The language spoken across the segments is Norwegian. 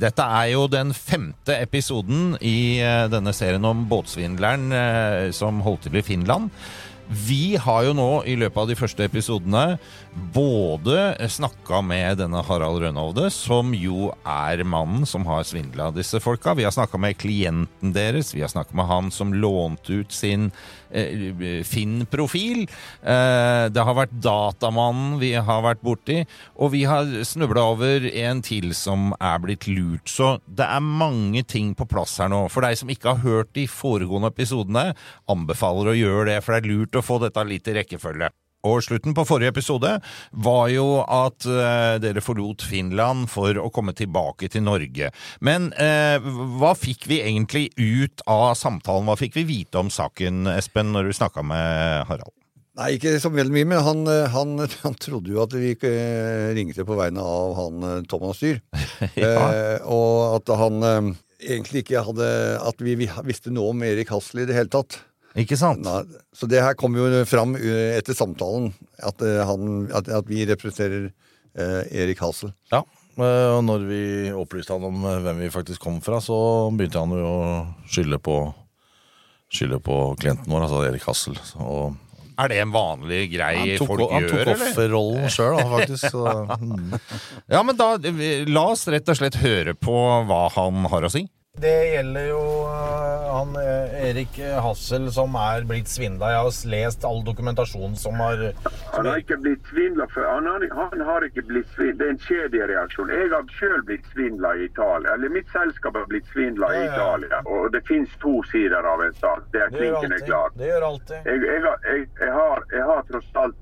Dette er jo den femte episoden i eh, denne serien om båtsvindleren eh, som holdt til i Finland. Vi har jo nå i løpet av de første episodene både snakka med denne Harald Rønhovde, som jo er mannen som har svindla disse folka. Vi har snakka med klienten deres, vi har snakka med han som lånte ut sin Finn-profil. Eh, det har vært Datamannen vi har vært borti, og vi har snubla over en til som er blitt lurt. Så det er mange ting på plass her nå. For deg som ikke har hørt de foregående episodene, anbefaler å gjøre det, for det er lurt å få dette litt i rekkefølge. Og slutten på forrige episode var jo at eh, dere forlot Finland for å komme tilbake til Norge. Men eh, hva fikk vi egentlig ut av samtalen? Hva fikk vi vite om saken, Espen, når du snakka med Harald? Nei, ikke så veldig mye, men han, han, han trodde jo at vi ikke ringte på vegne av han Thomas Dyr. Ja. eh, og at han eh, egentlig ikke hadde At vi, vi visste noe om Erik Hassel i det hele tatt. Ikke sant? Nei, så det her kom jo fram uh, etter samtalen, at, uh, han, at, at vi representerer eh, Erik Hassel. Ja, eh, og når vi opplyste han om eh, hvem vi faktisk kom fra, så begynte han jo å skylde på Skylde på klienten vår, altså Erik Hassel. Og Er det en vanlig grei han tok, folk han gjør, tok offerrollen sjøl, faktisk. Så, mm. Ja, men da, la oss rett og slett høre på hva han har å si. Det gjelder jo han øh, Erik Hassel som er blitt svindla. Jeg har lest all dokumentasjon som har Han har ikke blitt svindla før. Han, har- han har ikke blitt svindla. Det er en kjedereaksjon. Jeg har selv blitt svindla i Italia. Eller mitt selskap har blitt svindla i Ja. Italia. Og det finnes to sider av en sak. Det er klinkende klart. Det gjør alltid. Jeg, jeg, har- jeg, jeg, har, jeg har tross alt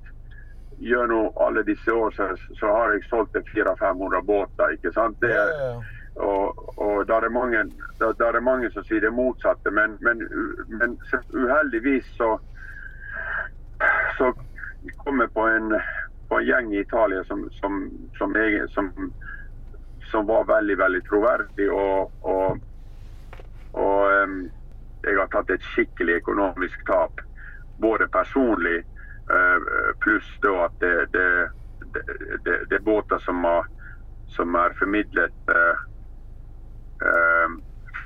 gjennom alle disse år så, så har jeg solgt 400-500 båter. ikke sant? Det, Ja, ja, ja. Og, og der er mange, der, der er mange som sier det motsatte, men, men, men uheldigvis så så kom på en, på en gjeng i Italia som, som, som, jeg, som, var veldig, veldig troverdig. Og, og, og um, jeg har tatt et skikkelig økonomisk tap, både personlig uh, pluss da at det, det, er båter som, som er formidlet eh,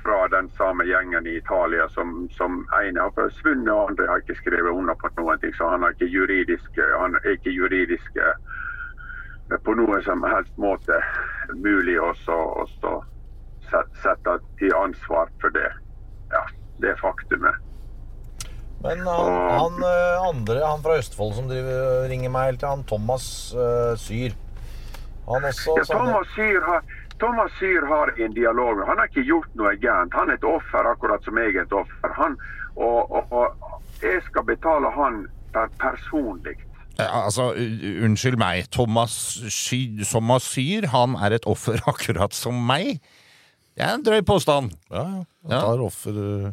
fra den samme gjengen i Italia som, som ene har forsvunnet, og andre har ikke skrevet under på noen ting. Så han er ikke juridisk, han er ikke juridisk eh, på noen som helst måte mulig set- sette til ansvar for det. Ja, det faktumet. Men han, han øh, andre, han fra Østfold som driver, ringer meg hele tiden, han Thomas uh, Syr Han også Ja, Thomas Syr har, Thomas Syr har en dialog. Han har ikke gjort noe gærent. Han er et offer, akkurat som jeg er et offer. Han, og, og, og jeg skal betale han per personlig. Eh, Altså, unnskyld meg, Thomas, Syr, Thomas Syr, han er et offer akkurat som meg? Det er en drøy påstand. ja, ja. Han tar offer uh,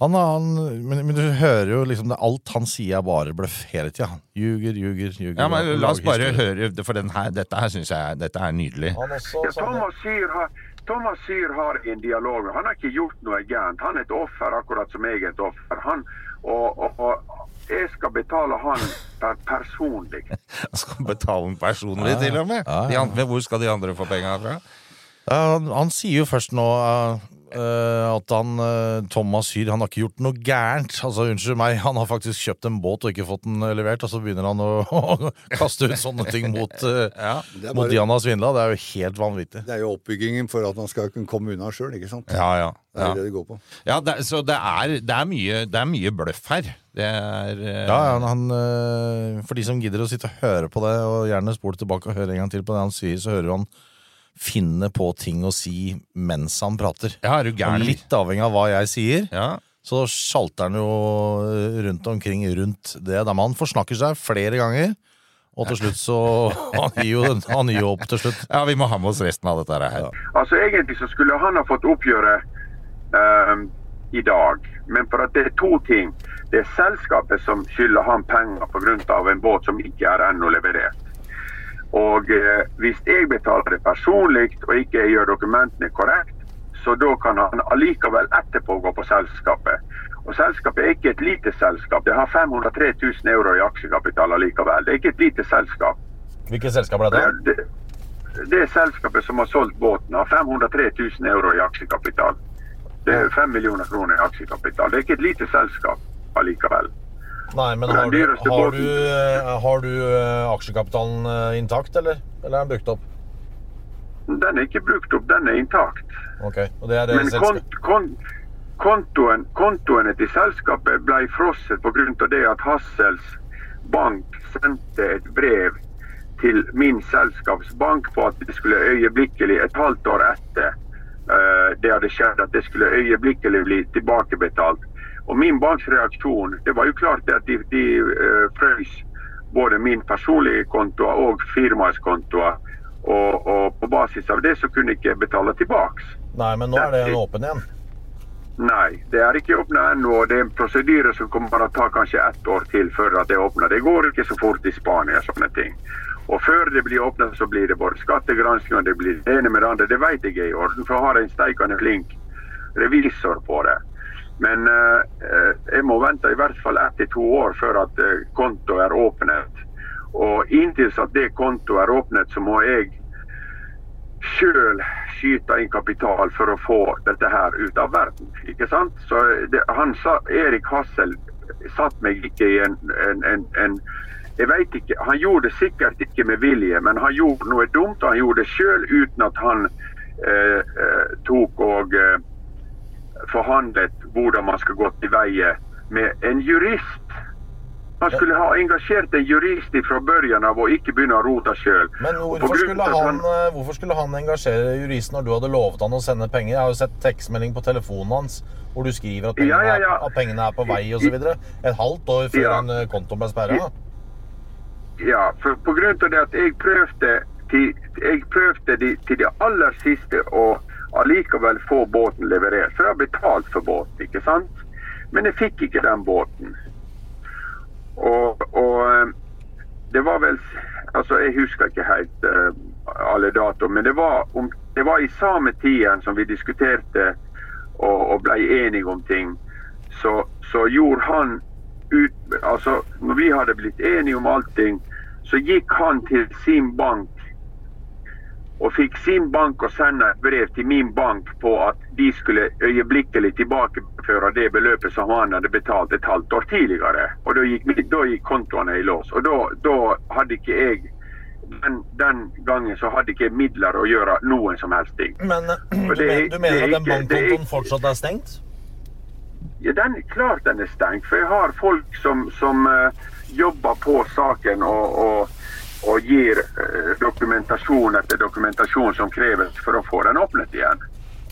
han, han, men, men du hører jo liksom det, Alt han sier er bare bløff hele tida. Ljuger, ljuger, ljuger. Ja, men La oss bare høre, for den her, dette her syns jeg dette er nydelig. Også Ja, Thomas Syr har, Thomas sier har en dialog. Han har ikke gjort noe gærent. Han er et offer, akkurat som jeg er et offer. Han, og, og, og jeg skal betale han per personlig. Han skal betale han personlig, til og med. Ja, ja. De andre, hvor skal de andre få penga fra? Uh, han, han sier jo først nå eh, eh, at han uh, Thomas Hyr han har ikke gjort noe gærent. Altså, Unnskyld meg, han har faktisk kjøpt en båt og ikke fått den eh, levert, og så begynner han å, å kaste ut sånne ting mot, uh, ja, bare, mot de han har svindla. Det er jo helt vanvittig. Det er jo oppbyggingen for at man skal kunne komme unna sjøl, ikke sant? Ja, ja. Det er ja. det det går på. Ja, det, så det er, det, er mye, det er mye bløff her. Det er uh... Ja, ja, han, øh, For de som gidder å sitte og høre på det, og gjerne spole tilbake og høre en gang til på det han sier, så hører han finne på ting å si mens han prater. Ja, er du Og gæren? litt avhengig av hva jeg sier, Ja. så sjalter han jo øh, rundt omkring rundt det. Da man forsnakker seg flere ganger, og til slutt så Han gir jo, han gir jo opp til slutt. ja, vi må ha med oss resten av dette her. Altså Egentlig så skulle han ha fått oppgjøret ehm, i dag. Men for at det er to ting. Det er selskapet som skylder han penger pga. en båt som ikke er ennå levert. Og eh, hvis jeg betaler det personlig og ikke gjør dokumentene korrekt, så da kan han allikevel etterpå gå på selskapet. Og selskapet er ikke et lite selskap. Det har 503 000 euro i aksjekapital allikevel. Det er ikke et lite selskap. Hvilket selskap er dette? Det, det er selskapet som har solgt båten, har 503 000 euro i aksjekapital. Det er 5 millioner kroner i aksjekapital. Det er ikke et lite selskap allikevel. Nei, men har du, har du, eh, har du eh, aksjekapitalen eh, intakt, eller? Eller er den brukt opp? Den er ikke brukt opp, den er intakt. Ok, og det er det Men selskapet. kont, kontoen, kontoene til selskapet ble frosset pga. det at Hassels bank sendte et brev til min selskapsbank på at det skulle øyeblikkelig, et halvt år etter uh, det hadde skjedd, at det skulle øyeblikkelig bli tilbakebetalt. Og min banks reaksjon det var jo klart at de, de uh, frøs både min personlige konto og firmaets konto. Og, og på basis av det så kunne jeg ikke betale tilbake. Nei, men nå er det åpen igjen. Nei, det er ikke åpna ennå. Det er en prosedyre som kommer til å ta kanskje ett år til før at det åpner. Det går ikke så fort i Spania, sånne ting. Og før det blir åpna, så blir det både skattegransking og det blir det ene med det andre. Det vet jeg er i orden, for jeg har en steikende flink revisor på det. Men eh, eh, jeg må vente i hvert fall ett til to år før at eh, kontoet er åpnet. Og inntil at det kontoet er åpnet, så må jeg sjøl skyte inn kapital for å få dette her ut av verden. Ikke sant? Så det, han sa, Erik Hassel satt meg ikke i en, en, en, en jeg vet ikke, Han gjorde det sikkert ikke med vilje, men han gjorde noe dumt. Han gjorde det sjøl uten at han eh, eh, tok og eh, forhandlet hvordan man skal gå til veie med en jurist. Han skulle ha engasjert en jurist fra børjen av og ikke begynne å rote sjøl. Men hvorfor skulle, han, eh, hvorfor skulle han engasjere juristen når du hadde lovet han å sende penger? Jeg har jo sett tekstmelding på telefonen hans hvor du skriver at pengene, Ja, ja, ja. Er, at pengene er på vei osv. Et halvt år før en eh, konto ble sperra. Ja, for på grunn av det at jeg prøvde til, jeg prøvde de, til det aller siste å allikevel få båten leverert. For jeg har betalt for båten, ikke sant? Men jeg fikk ikke den båten. Og, og eh, det var vel Altså, jeg husker ikke helt uh, alle datoer, men det var, om, det var i samme tiden som vi diskuterte og, og ble enige om ting, så, så gjorde han ut Altså, når vi hadde blitt enige om allting, så gikk han til sin bank og fikk sin bank å sende et brev til min bank på at de skulle øyeblikkelig tilbakeføre det beløpet som han hadde betalt et halvt år tidligere. Og da gikk, da gikk kontoene i lås. Og da, da hadde ikke jeg den, den gangen så hadde ikke jeg midler å gjøre noen som helst ting. Men det, du, det er- mener, du mener er at den bankkontoen fortsatt er stengt? Ja, den, klart den er stengt. For jeg har folk som, som uh, jobber på saken og, og, og gir eh, dokumentasjon etter dokumentasjon som kreves for å få den åpnet igjen.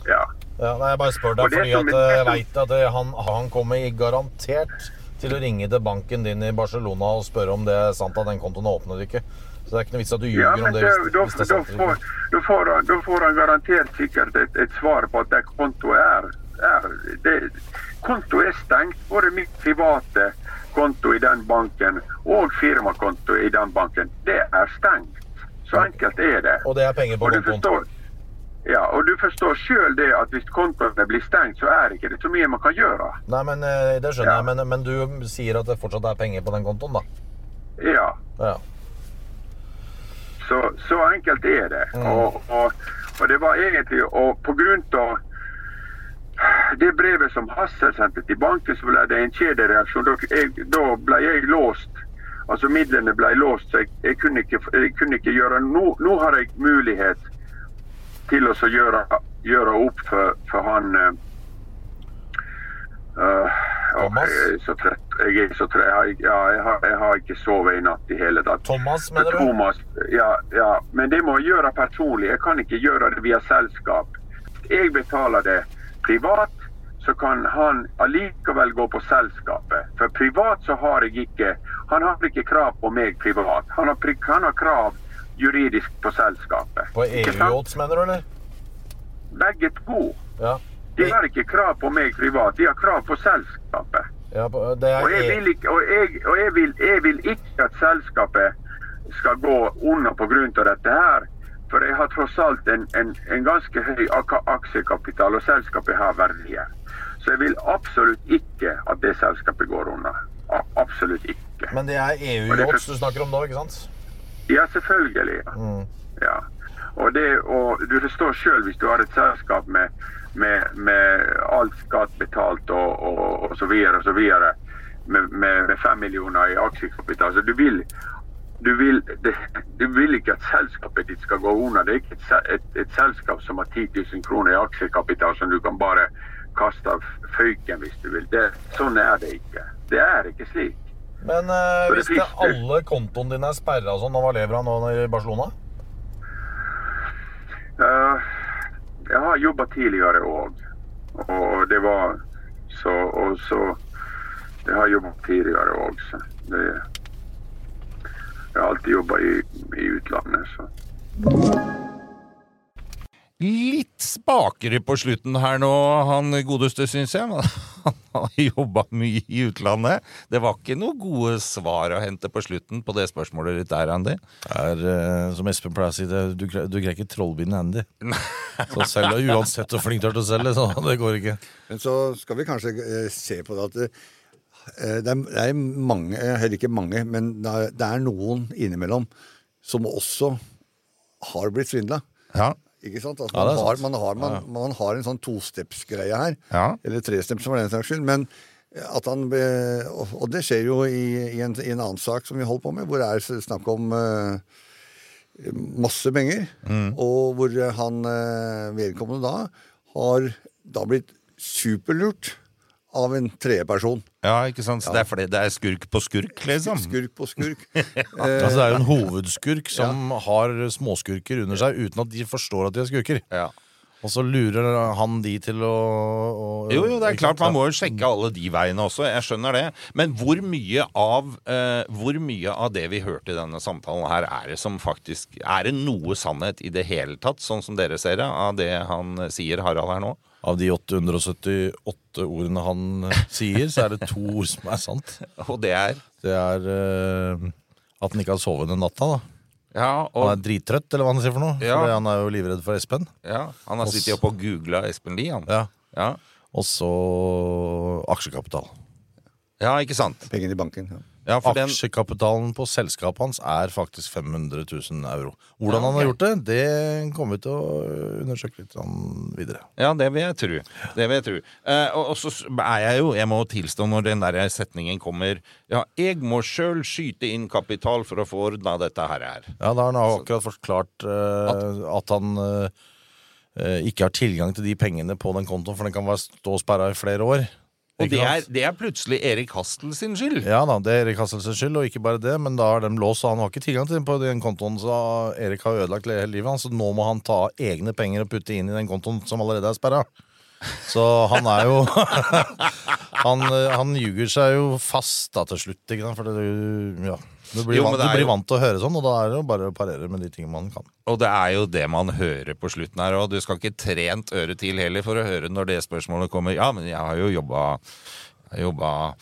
Ja. Ja, nei, jeg bare spør deg fordi at eh, jeg veit at eh, han, han kommer garantert til å ringe til banken din i Barcelona og spørre om det er sant at den kontoen er åpnet eller ikke. Så det er ikke noe vits at du ljuger Ja, om det hvis, da, hvis det da, får, da, får han, da får han garantert sikkert et, et svar på at det kontoet er, er det, Kontoet er stengt. Både mitt private konto i den banken og firmakonto i den banken. Det er stengt. Så enkelt er det. Og det er penger på kontoen. ja, og du forstår sjøl det at hvis kontoene blir stengt, så er det ikke så mye man kan gjøre. Nei, men eh, Det skjønner Ja. jeg, men, men du sier at det fortsatt er penger på den kontoen, da? Ja. Ja. Så, så enkelt er det. Mm. Og, og, Og det var egentlig og på grunn av det brevet som Hassel sendte til banken, så ble det en kjedereaksjon. Da, jeg, da ble jeg låst. Altså midlene ble låst, så jeg, jeg, kunne, ikke, jeg kunne ikke gjøre noe. nå har jeg mulighet til å gjøre, gjøre opp for, for han øh, Thomas? Jeg er så trett. Jeg er så trett. Jeg har, ja, jeg har, jeg har ikke sovet i natt i hele tatt. Thomas, mener du? Thomas, ja, ja, men det må jeg gjøre personlig. Jeg kan ikke gjøre det via selskap. Jeg betaler det privat, så kan han allikevel gå på selskapet. For privat så har jeg ikke Han har ikke krav på meg privat. Han har, han har krav juridisk på selskapet. På EU-yachts, mener du, eller? Begge to. Ja. De har ikke krav på meg privat, de har krav på selskapet. ja det Og jeg E- vil ikke, og jeg, og jeg vil, jeg vil ikke at selskapet skal gå under av dette her. For jeg har tross alt en, en, en ganske høy ak- aksjekapital, og selskapet har verdier. Så jeg vil absolutt ikke at det selskapet går under. A absolutt ikke. Men det er EU-yachts du snakker om nå, ikke sant? Ja, selvfølgelig. Ja. Mm. ja. Og, det, og du forstår sjøl hvis du har et selskap med, med, med alt skatt betalt og, og, og så videre og så videre, med, med, med fem millioner i aksjekapital. Så du vil, du vil, det, du vil ikke at selskapet ditt skal gå under. Det er ikke et, et, et selskap som har 10 000 kroner i aksjekapital som du kan bare kaste av føyken hvis du vil. Det, sånn er det ikke. Det er ikke slik. Men eh, hvis det alle kontoene dine er sperra og sånn, hva lever han nå i Barcelona? Uh, jeg har jobba tidligere òg, og det var så Og så Jeg har jobba tidligere òg, så det Jeg har alltid jobba i, i utlandet, så Litt spakere på slutten her nå, han godeste, syns jeg. Han har jobba mye i utlandet. Det var ikke noe gode svar å hente på slutten på det spørsmålet ditt der, Andy. Er, eh, som Espen pleier å si, det, du, du greier ikke trollbinde Andy. Så selv uansett hvor flink du er til å selge, så det går ikke. Men så skal vi kanskje eh, se på det at eh, det, er, det er mange, eh, heller ikke mange, men det er, det er noen innimellom som også har blitt svindla. Ja. Ikke sant? Altså, Ja, man, har, sant. man, har, man, man har en sånn tostepsgreie her. Ja. Eller tresteps, for den saks skyld. Men at han og, det skjer jo i, i, en, i en annen sak som vi holder på med, hvor det er snakk om uh, masse penger. Og hvor han uh, vedkommende da har da blitt superlurt av en tredjeperson. Ja, ikke sant? Så det, er fordi det er skurk på skurk, liksom? Skurk på skurk. Altså, det er jo en hovedskurk som har småskurker under seg uten at de forstår at de er skurker. Ja. Og så lurer han de til å, å Jo, jo, det er klart man må jo sjekke alle de veiene også, jeg skjønner det. Men hvor mye av, eh, hvor mye av det vi hørte i denne samtalen her, er det som faktisk Er det noe sannhet i det hele tatt, sånn som dere ser det, av det han eh, sier, Harald, her nå? Av de 878 ordene han eh, sier, så er det to ord som er sant. Og det er Det er eh, at han ikke har sovet den natta. da Ja, Han er drittrøtt, eller hva han sier for noe. Ja. Fordi han er jo livredd for Espen. ja, han har sittet oppe og googla Espen Lie, han. Ja. Ja. Og så aksjekapital. ja, ikke sant? Pengene i banken. Ja. Ja, for den, Aksjekapitalen på selskapet hans er faktisk 500 000 euro. Hvordan han har gjort det, det kommer vi til å undersøke litt sånn videre. ja, det vil jeg tro. Det vil jeg tro. Eh, og, og så er jeg jo, jeg må tilstå når den der setningen kommer Ja, jeg må sjøl skyte inn kapital for å få ordna dette her. Ja, da har han akkurat forklart eh, at han eh, ikke har tilgang til de pengene på den kontoen, for den kan være stå sperra i flere år. Og det er, det er plutselig Erik Hastel sin skyld. Ja da, det er Erik Hastel sin skyld, og ikke bare det, men da har de låst, så han har ikke tilgang til den på den kontoen. Så Erik har ødelagt hele livet hans, så nå må han ta egne penger og putte inn i den kontoen som allerede er sperra. Så han er jo han, eh, han ljuger seg jo fast da til slutt, ikke sant? For det, ja, du blir, Jo, vant, du blir jo- vant til å høre sånn, og da er det jo bare å parere med de tingene man kan. Og det er jo det man hører på slutten her, og du skal ikke trent øre til heller for å høre når det spørsmålet kommer. Ja, men jeg har jo jobba jobba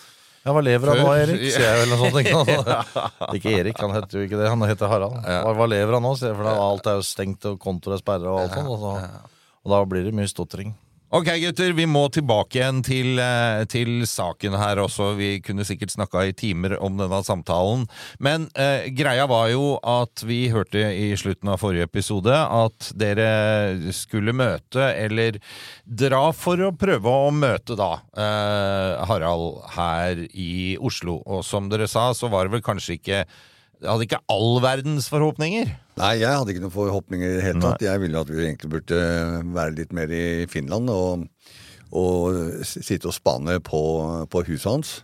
Ja, hva lever han nå, Erik? Sier jeg vel noe sånt. Ikke, ikke Erik, han heter jo ikke det. Han heter Harald. Hva, hva lever han jeg, for alt er jo stengt, og kontoret er sperra og alt sånt. Og, så, og da blir det mye stotring. Ok, gutter, vi må tilbake igjen til, eh, til saken her også. Vi kunne sikkert snakka i timer om denne samtalen. Men eh, greia var jo at vi hørte i slutten av forrige episode at dere skulle møte, eller dra for å prøve å møte, da, eh, Harald her i Oslo. Og som dere sa, så var det vel kanskje ikke det hadde ikke all verdens forhåpninger. Nei, jeg hadde ikke noen forhåpninger i det hele tatt. Jeg ville at vi egentlig burde være litt mer i Finland og, og sitte og spane på, på huset hans.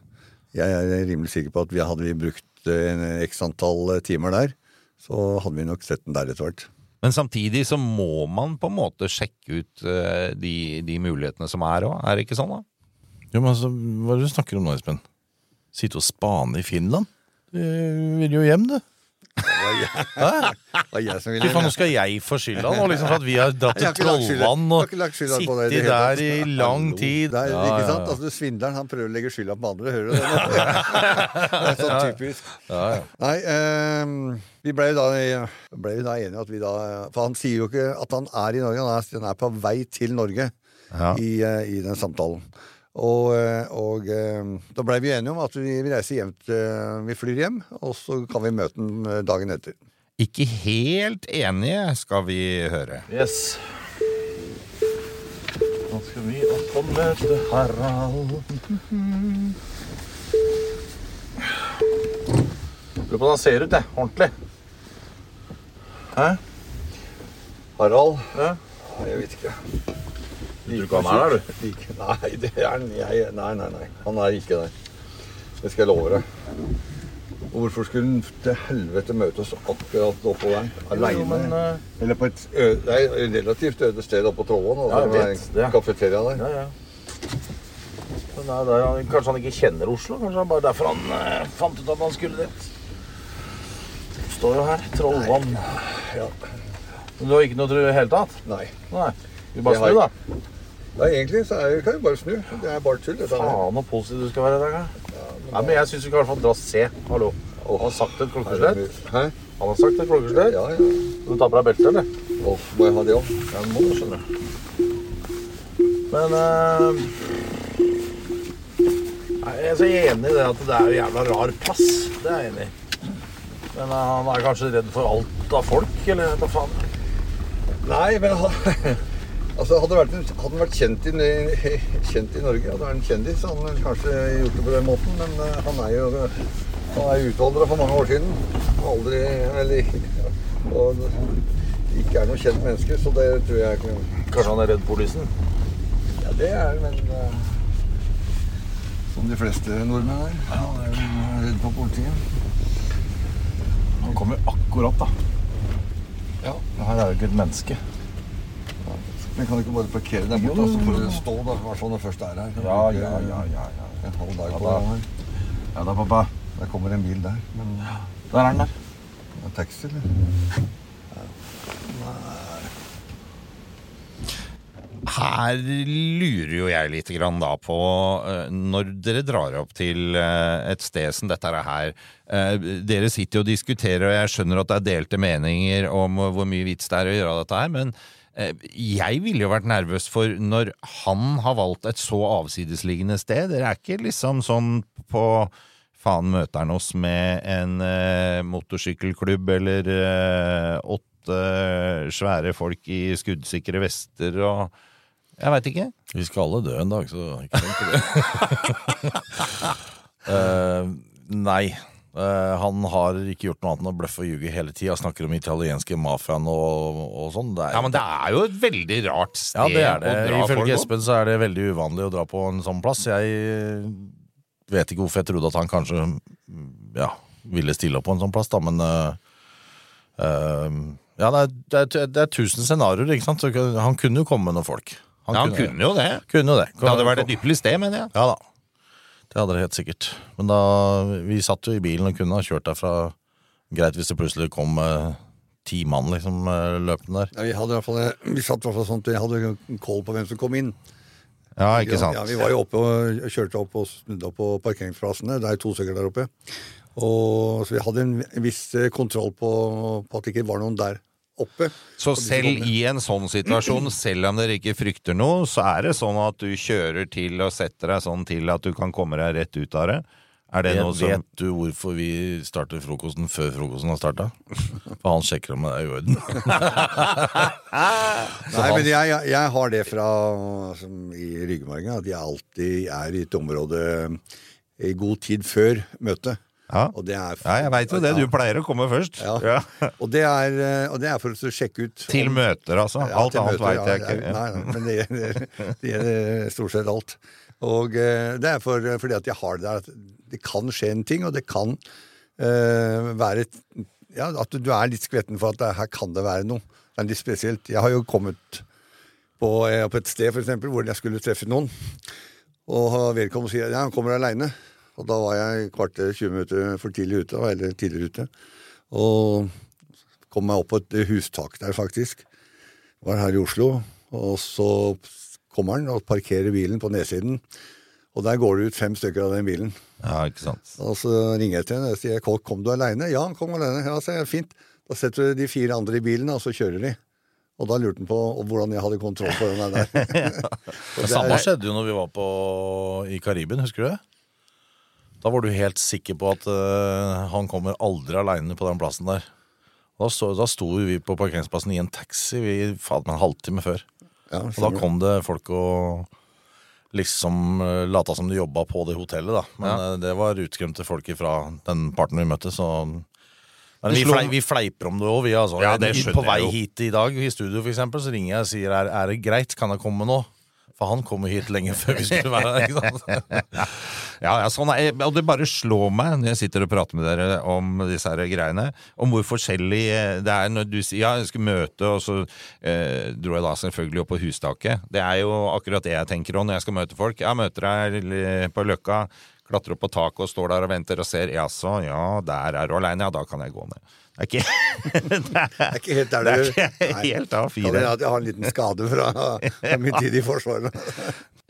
Jeg er rimelig sikker på at vi hadde vi brukt en x antall timer der, så hadde vi nok sett den der etter hvert. Men samtidig så må man på en måte sjekke ut eh, de, de mulighetene som er òg, er det ikke sånn, da? Jo, men altså, Hva er det du snakker om nå, Espen? Sitte og spane i Finland? Du vil jo hjem, du. Fy faen, nå skal jeg få skylda nå, liksom for at vi har dratt til Trollvann og sittet der i lang tid. Er, ikke sant? Altså, svindleren han prøver å legge skylda på andre, hører du det? nå? det er sånn typisk. Nei, um, vi ble jo da, ble da enige at vi da For han sier jo ikke at han er i Norge, han er, han er på vei til Norge i, eh, i den samtalen. Og, eh, og eh, da blei vi enige om at vi, reiser hjem til Vi flyr hjem, og så kan vi møte eh, dagen etter. Ikke helt enige, skal vi høre. Yes. Nå skal vi også møte Harald. Lurer på hvordan han ser ut, jeg. Ordentlig. Hæ? Harald Ja. Jeg vet ikke. Du ikke han er der, du? Like, nei, det er han. Jeg, nei, nei, nei. Han er ikke der. Det skal jeg love deg. Hvorfor skulle han til helvete møte oss akkurat oppå der? Aleine? men, eh, Eller på et er relativt øde sted oppe på Trollvann. Ja, jeg vet det er kafeteria der. Ja, ja. Nei, er der han, kanskje han ikke kjenner Oslo? Kanskje er bare derfor han eh, fant ut at han skulle dit? Det står jo her. Trollvann. Ja. Men du har ikke noe tro i det hele tatt? Nei. Nei. Vi bare snur, da. Nei, egentlig så er, kan vi bare snu. Det er bare tull. Dette her. Faen så positiv du skal være i dag. Ja. Nei, men jeg syns vi kan i hvert fall dra se. Hallo. Han har sagt et klokkeslett. Hæ? Han har sagt et klokkeslett. Ja, ja. Du tar på deg beltet, eller? Og må jeg ha det òg? Ja, må du, skjønner. Men eh, Nei, Jeg er så enig i det at det er jo jævla rar plass. Det er jeg enig i. Men eh, han er kanskje redd for alt av folk, eller hva faen? Nei, men han Altså, hadde, vært hadde han vært kjent i, kjent i Norge, hadde vært en kjendis, så hadde han kanskje gjort det på den måten. Men uh, han er jo han er utvandra for mange år siden. Aldri Eller Og ikke er noe kjent menneske, så det tror jeg ikke Kanskje han er redd politiet? Ja, det er men uh, Som de fleste nordmenn er. Han er vel redd for politiet. Han kommer akkurat, da. Ja. Her er jo ikke et menneske. Men kan du ikke bare parkere der borte, så får du stå da, hvert fall når du først er her? Ja, ja, ja, ja, ja. En halv dag Ja, på da. det her. Ja da, pappa. Der kommer en bil der. Men Der er den der. en taxi, eller? Her lurer jo jeg litt grann da på eh, Når dere drar opp til eh, et sted som dette her eh, Dere sitter jo og diskuterer, og jeg skjønner at det er delte meninger om hvor mye vits det er å gjøre dette her, men jeg ville jo vært nervøs for når han har valgt et så avsidesliggende sted. Dere er ikke liksom sånn på Faen, møter han oss med en eh, motorsykkelklubb eller eh, åtte svære folk i skuddsikre vester og Jeg veit ikke. Vi skal alle dø en dag, så ikke tenk på det. uh, nei. Eh, han har ikke gjort noe annet enn å bløffe og ljuge hele tida. Snakker om italienske mafiaen og, og sånn. Det er- Ja, men det er jo et veldig rart sted Ja, det er det. å dra folk Ifølge opp. Espen så er det veldig uvanlig å dra på en sånn plass. Jeg vet ikke hvorfor jeg trodde at han kanskje ja, ville stille opp på en sånn plass, da, men uh, uh, Ja, det er, det, er, det er tusen scenarioer, ikke sant. Så han kunne jo komme med noen folk. Ja, han kunne jo det. kunne jo det. Det hadde vært et ypperlig sted, mener jeg. Ja da. Det hadde det helt sikkert. Men da Vi satt jo i bilen og kunne ha kjørt derfra. Greit hvis det plutselig kom eh, ti mann liksom eh, løpende der. Ja, vi, hadde i hvert fall, vi satt i hvert fall sånn at vi hadde koll på hvem som kom inn. Ja, ikke sant. Ja, vi var jo oppe og kjørte opp og snudde opp på parkeringsplassene. Det er to stykker der oppe. Og, så vi hadde en viss eh, kontroll på, på at det ikke var noen der oppe. Så selv i en sånn situasjon, selv om dere ikke frykter noe, så er det sånn at du kjører til og setter deg sånn til at du kan komme deg rett ut av det? Er det jeg noe som vet du hvorfor vi starter frokosten før frokosten har starta? For han sjekker om det er i orden. Nei, men jeg, jeg, jeg har det fra som i ryggmargen, at jeg alltid er i et område i god tid før møtet. Ja, ja jeg veit jo det. Du pleier å komme først. Ja. Og det er, eh, og det er for å sjekke ut Til om- møter, altså. Alt annet veit jeg ikke. Nei, nei, men det gjelder, det gjelder stort sett alt. Og eh, det er for, fordi at jeg har det der at det kan skje en ting, og det kan uh, være et- ja, At du er litt skvetten for at det, her kan det være noe. Det er litt spesielt. Jeg har jo kommet på, på et sted for eksempel, hvor jeg skulle treffe noen, og vedkommende sier ja, han kommer aleine. Og da var jeg kvarter 20 minutter for tidlig ute, eller tidligere ute. Og kom meg opp på et hustak der, faktisk. Var her i Oslo. Og så kommer han og parkerer bilen på nedsiden. Og der går det ut fem stykker av den bilen. Ja, ikke sant. Og så ringer jeg til henne og sier «Kom- kom du aleine. Ja, han kom aleine. Ja, sier jeg. Fint. Da setter du de fire andre i bilen, og så kjører de. Og da lurte han på hvordan jeg hadde kontroll på den der. Det det samme skjedde jo når vi var på, i Karibien, husker du det? Da var du helt sikker på at uh, han kommer aldri aleine på den plassen der. Da, så, da sto vi på parkeringsplassen i en taxi vi, faen, en halvtime før. Ja, Og da kom det folk og liksom uh, lata som de jobba på det hotellet, da. Men Ja. uh, det var utskremte folk fra den parten vi møtte, så men vi, flei, vi fleiper om det òg, vi. Altså. Ja, det på vei hit i dag, i studio for eksempel, så ringer jeg og sier er, er det greit, kan jeg komme nå? For han kom jo hit lenge før vi skulle være her. ikke sant? Ja, ja, sånn er, og det bare slår meg når jeg sitter og prater med dere om disse her greiene, om hvor forskjellig eh, det er når du sier ja, jeg skal møte, og så eh, dro jeg da selvfølgelig opp på hustaket. Det er jo akkurat det jeg tenker om når jeg skal møte folk. Jeg møter deg på Løkka, klatrer opp på taket og står der og venter og ser. Jaså, ja, der er du aleine, ja, da kan jeg gå ned. Det er ikke, Det er ikke helt der det er ikke helt A4. hende at jeg har en liten skade fra, fra min tid i Forsvaret.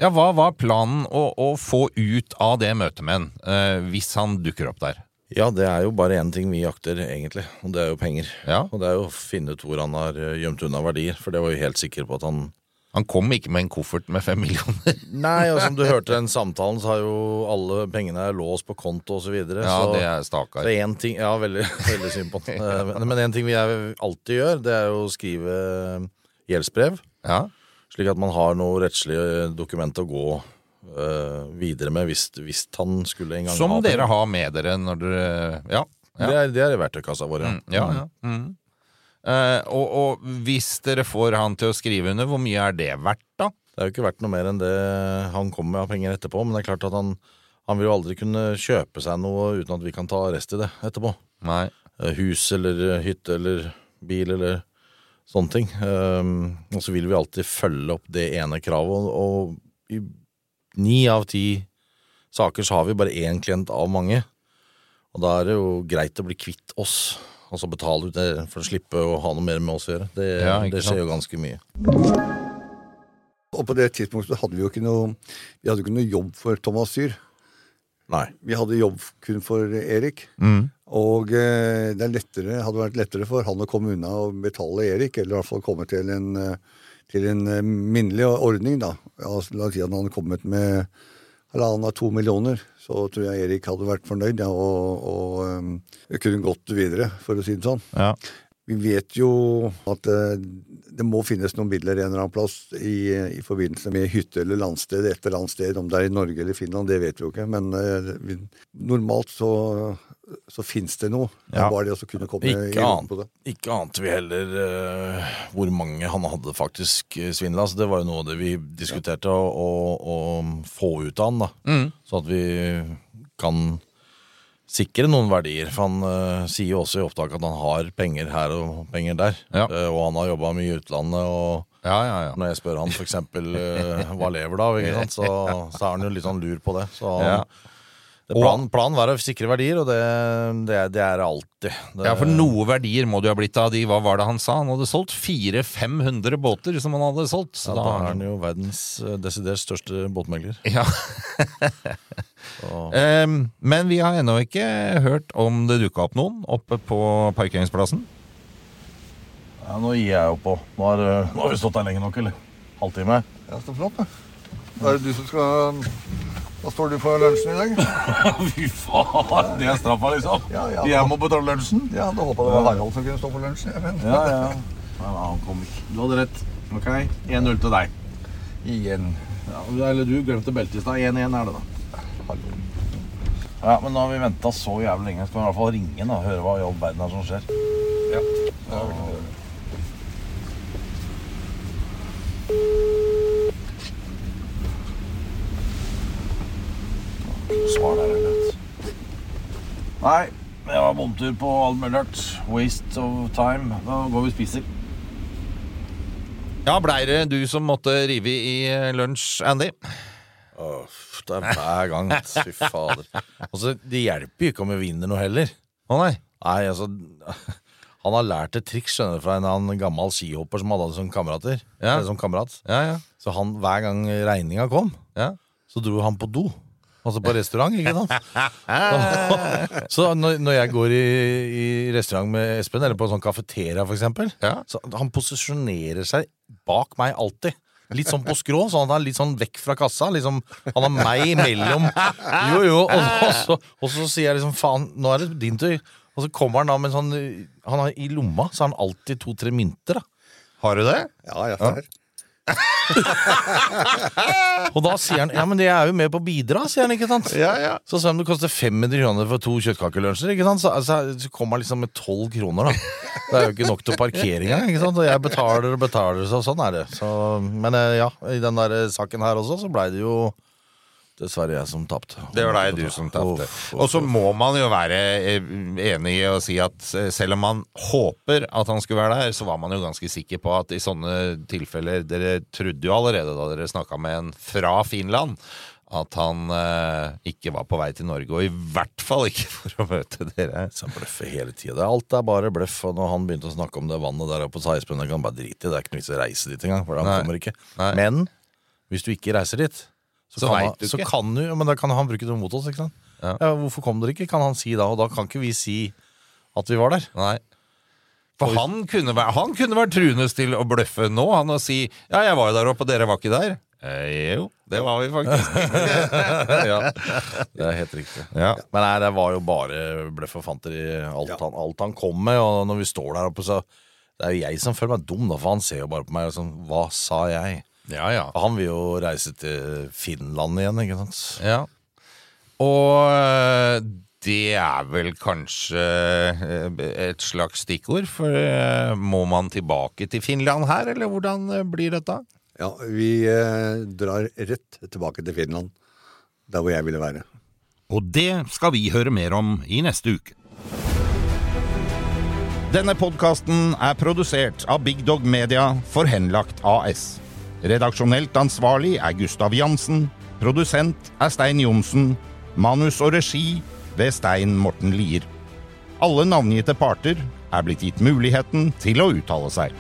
Ja, hva var planen å, å få ut av det møtet med ham, eh, hvis han dukker opp der? Ja, det er jo bare én ting vi jakter, egentlig, og det er jo penger. Ja. Og det er jo å finne ut hvor han har eh, gjemt unna verdier, for det var jo helt sikker på at han Han kom ikke med en koffert med fem millioner. Nei, og som du hørte den samtalen, så har jo alle pengene er låst på konto osv. Ja, det er stakkar. Så en ting, ja, veldig, veldig synd på. Eh, Men én en ting vi alltid gjør, det er jo å skrive gjeldsbrev. Ja. Slik at man har noe rettslig dokument å gå eh, videre med hvis, hvis han skulle en gang Som ha dere har med dere når dere Ja. ja. Det er, det er i verktøykassa vår, ja. Mm, ja, ja. Mm. Eh, og, og hvis dere får han til å skrive under, hvor mye er det verdt, da? Det er jo ikke verdt noe mer enn det han kommer med av penger etterpå, men det er klart at han, han vil jo aldri kunne kjøpe seg noe uten at vi kan ta rest i det etterpå. Nei. Eh, Hus eller eh, hytte eller bil eller sånne ting. Um, og så vil vi alltid følge opp det ene kravet, og, og i ni av ti saker så har vi bare én klient av mange. Og da er det jo greit å bli kvitt oss, og så betale ut det for å slippe å ha noe mer med oss å gjøre. Det, Ja, det skjer jo ganske mye. Og på det tidspunktet hadde vi jo ikke noe Vi hadde ikke noe jobb for Thomas Syr. Nei. Vi hadde jobb kun for Erik. Mm. Og eh, det er lettere, hadde vært lettere for han å komme unna og betale Erik, eller i hvert fall komme til en, eh, til en eh, minnelig ordning, da. La oss si at han hadde kommet med halvannen av to millioner, så tror jeg Erik hadde vært fornøyd ja, og, og eh, kunne gått videre, for å si det sånn. Ja. Vi vet jo at eh, det må finnes noen midler en eller annen plass i, i forbindelse med hytte eller landsted et eller annet sted. Om det er i Norge eller Finland, det vet vi jo ikke. Men eh, normalt så, så fins det noe. Ja. bare det å kunne komme Ikke an, på det. ikke ante vi heller uh, hvor mange han hadde faktisk uh, svindla. Så det var jo noe av det vi diskuterte å, å, å få ut av han, da. Mm. Så at vi kan sikre noen verdier. For han uh, sier jo også i opptaket at han har penger her og penger der. Ja. Uh, og han har jobba mye i utlandet. og Ja, ja, ja. når jeg spør han for eksempel uh, hva lever du av. Så, så er han jo litt sånn lur på det. Så Ja. Planen, planen var å sikre verdier, og det, det, er- det er det alltid. Det, Ja, for noe verdier må det jo ha blitt av de. Hva var det han sa? Han hadde solgt 400-500 båter som han hadde solgt. Så ja, da da er han jo verdens eh, desidert største båtmegler. Ja. um, men vi har ennå ikke hørt om det dukka opp noen oppe på parkeringsplassen. Ja, nå gir jeg jo på. Nå har, øh, nå har vi stått der lenge nok, eller? Halvtime? Ja, så flott, da. Da er det du som skal Hva står du for lunsjen i dag? Fy faen, det er straffa, liksom. Ja, ja. Jeg må betale lunsjen. Ja, da håpa det var Harald som kunne stå for lunsjen. jeg, Ja, ja. Nei, han kom ikke. Du hadde rett. Ok, 1-0 til deg. igjen. Ja, eller du glemte beltet i stad. 1-1 er det, da. Hallo. Ja, men nå har vi venta så jævlig lenge. Skal vi i hvert fall ringe da, og høre hva i all verden er som skjer. Ja. det er Svar der, eller? Nei, det var bomtur på all mulig rart. Waste of time. Da går vi og spiser. Ja, blei det du som måtte rive i eh, lunsj, Andy? Åh, det er hver gang. Fy fader. Altså, det hjelper jo ikke om vi vinner noe heller. Å nei. Nei, altså Han har lært et triks skjønner du, fra en annen gammel skihopper som hadde det som kamerater. Ja. Eller som kamerat. Ja, ja. Så han, hver gang regninga kom, ja. så dro han på do. Altså på restaurant, ikke sant? så når, når jeg går i, i restaurant med Espen, eller på en sånn kafeteria for eksempel, Ja. så han posisjonerer seg bak meg alltid. Litt sånn på skrå, sånn at han er litt sånn vekk fra kassa. Liksom, han har meg imellom. Jo, jo, og, og, så, og så sier jeg liksom faen, nå er det din tur. Og så kommer han da med sånn Han har I lomma så har han alltid to-tre mynter. da Har du det? Ja, jeg er her. Og da sier han ja, men det er jo med på å bidra, sier han, ikke sant? Ja, ja. Så selv om det koster 500 kroner for to kjøttkakelunsjer, ikke sant? Så, så, så kommer han liksom med 12 kroner, da. Det er jo ikke nok til parkering engang, ikke sant? Og jeg betaler og betaler, så sånn er det. Så, men eh, ja, i den der saken her også, så blei det jo dessverre jeg som tapte. Det var deg du som tapte. Og så må man jo være eh, enig i å si at eh, selv om man håper at han skulle være der, så var man jo ganske sikker på at i sånne tilfeller Dere trodde jo allerede da dere snakka med en fra Finland, at han eh, ikke var på vei til Norge, og i hvert fall ikke for å møte dere. Så han bløffer hele tida. Alt er bare bløff. Og når han begynte å snakke om det vannet der oppe, på sa kan han bare drite i det. Det er ikke noe vits i å reise dit engang, for han Nei. kommer ikke. Nei. Men hvis du ikke reiser dit, så, Så kan, du så kan du Men da kan han bruke det mot oss, ikke sant? Ja. Ja, hvorfor kom dere ikke, kan han si da. Og da kan ikke vi si at vi var der. Nei. For han kunne, være, han kunne vært truende til å bløffe nå, han å si ja, jeg var jo der oppe, og dere var ikke der. Eh, jo, det var vi faktisk. ja, det er helt riktig. Ja. Men nei, det var jo bare bløff og fanteri, alt, han, alt han kom med. Og når vi står der oppe, så Det er jo jeg som føler meg dum, da, for han ser jo bare på meg og sånn Hva sa jeg? Ja, ja. Han vil jo reise til Finland igjen, ikke sant? Ja. Og øh, det er vel kanskje øh, et slags stikkord, for øh, må man tilbake til Finland her, eller hvordan blir dette? Ja, vi eh, drar rett tilbake til Finland. Der hvor jeg ville være. Og det skal vi høre mer om i neste uke. Denne podkasten er produsert av Big Dog Media for Henlagt AS. Redaksjonelt ansvarlig er Gustav Jansen. Produsent er Stein Johnsen. Manus og regi ved Stein Morten Lier. Alle navngitte parter er blitt gitt muligheten til å uttale seg.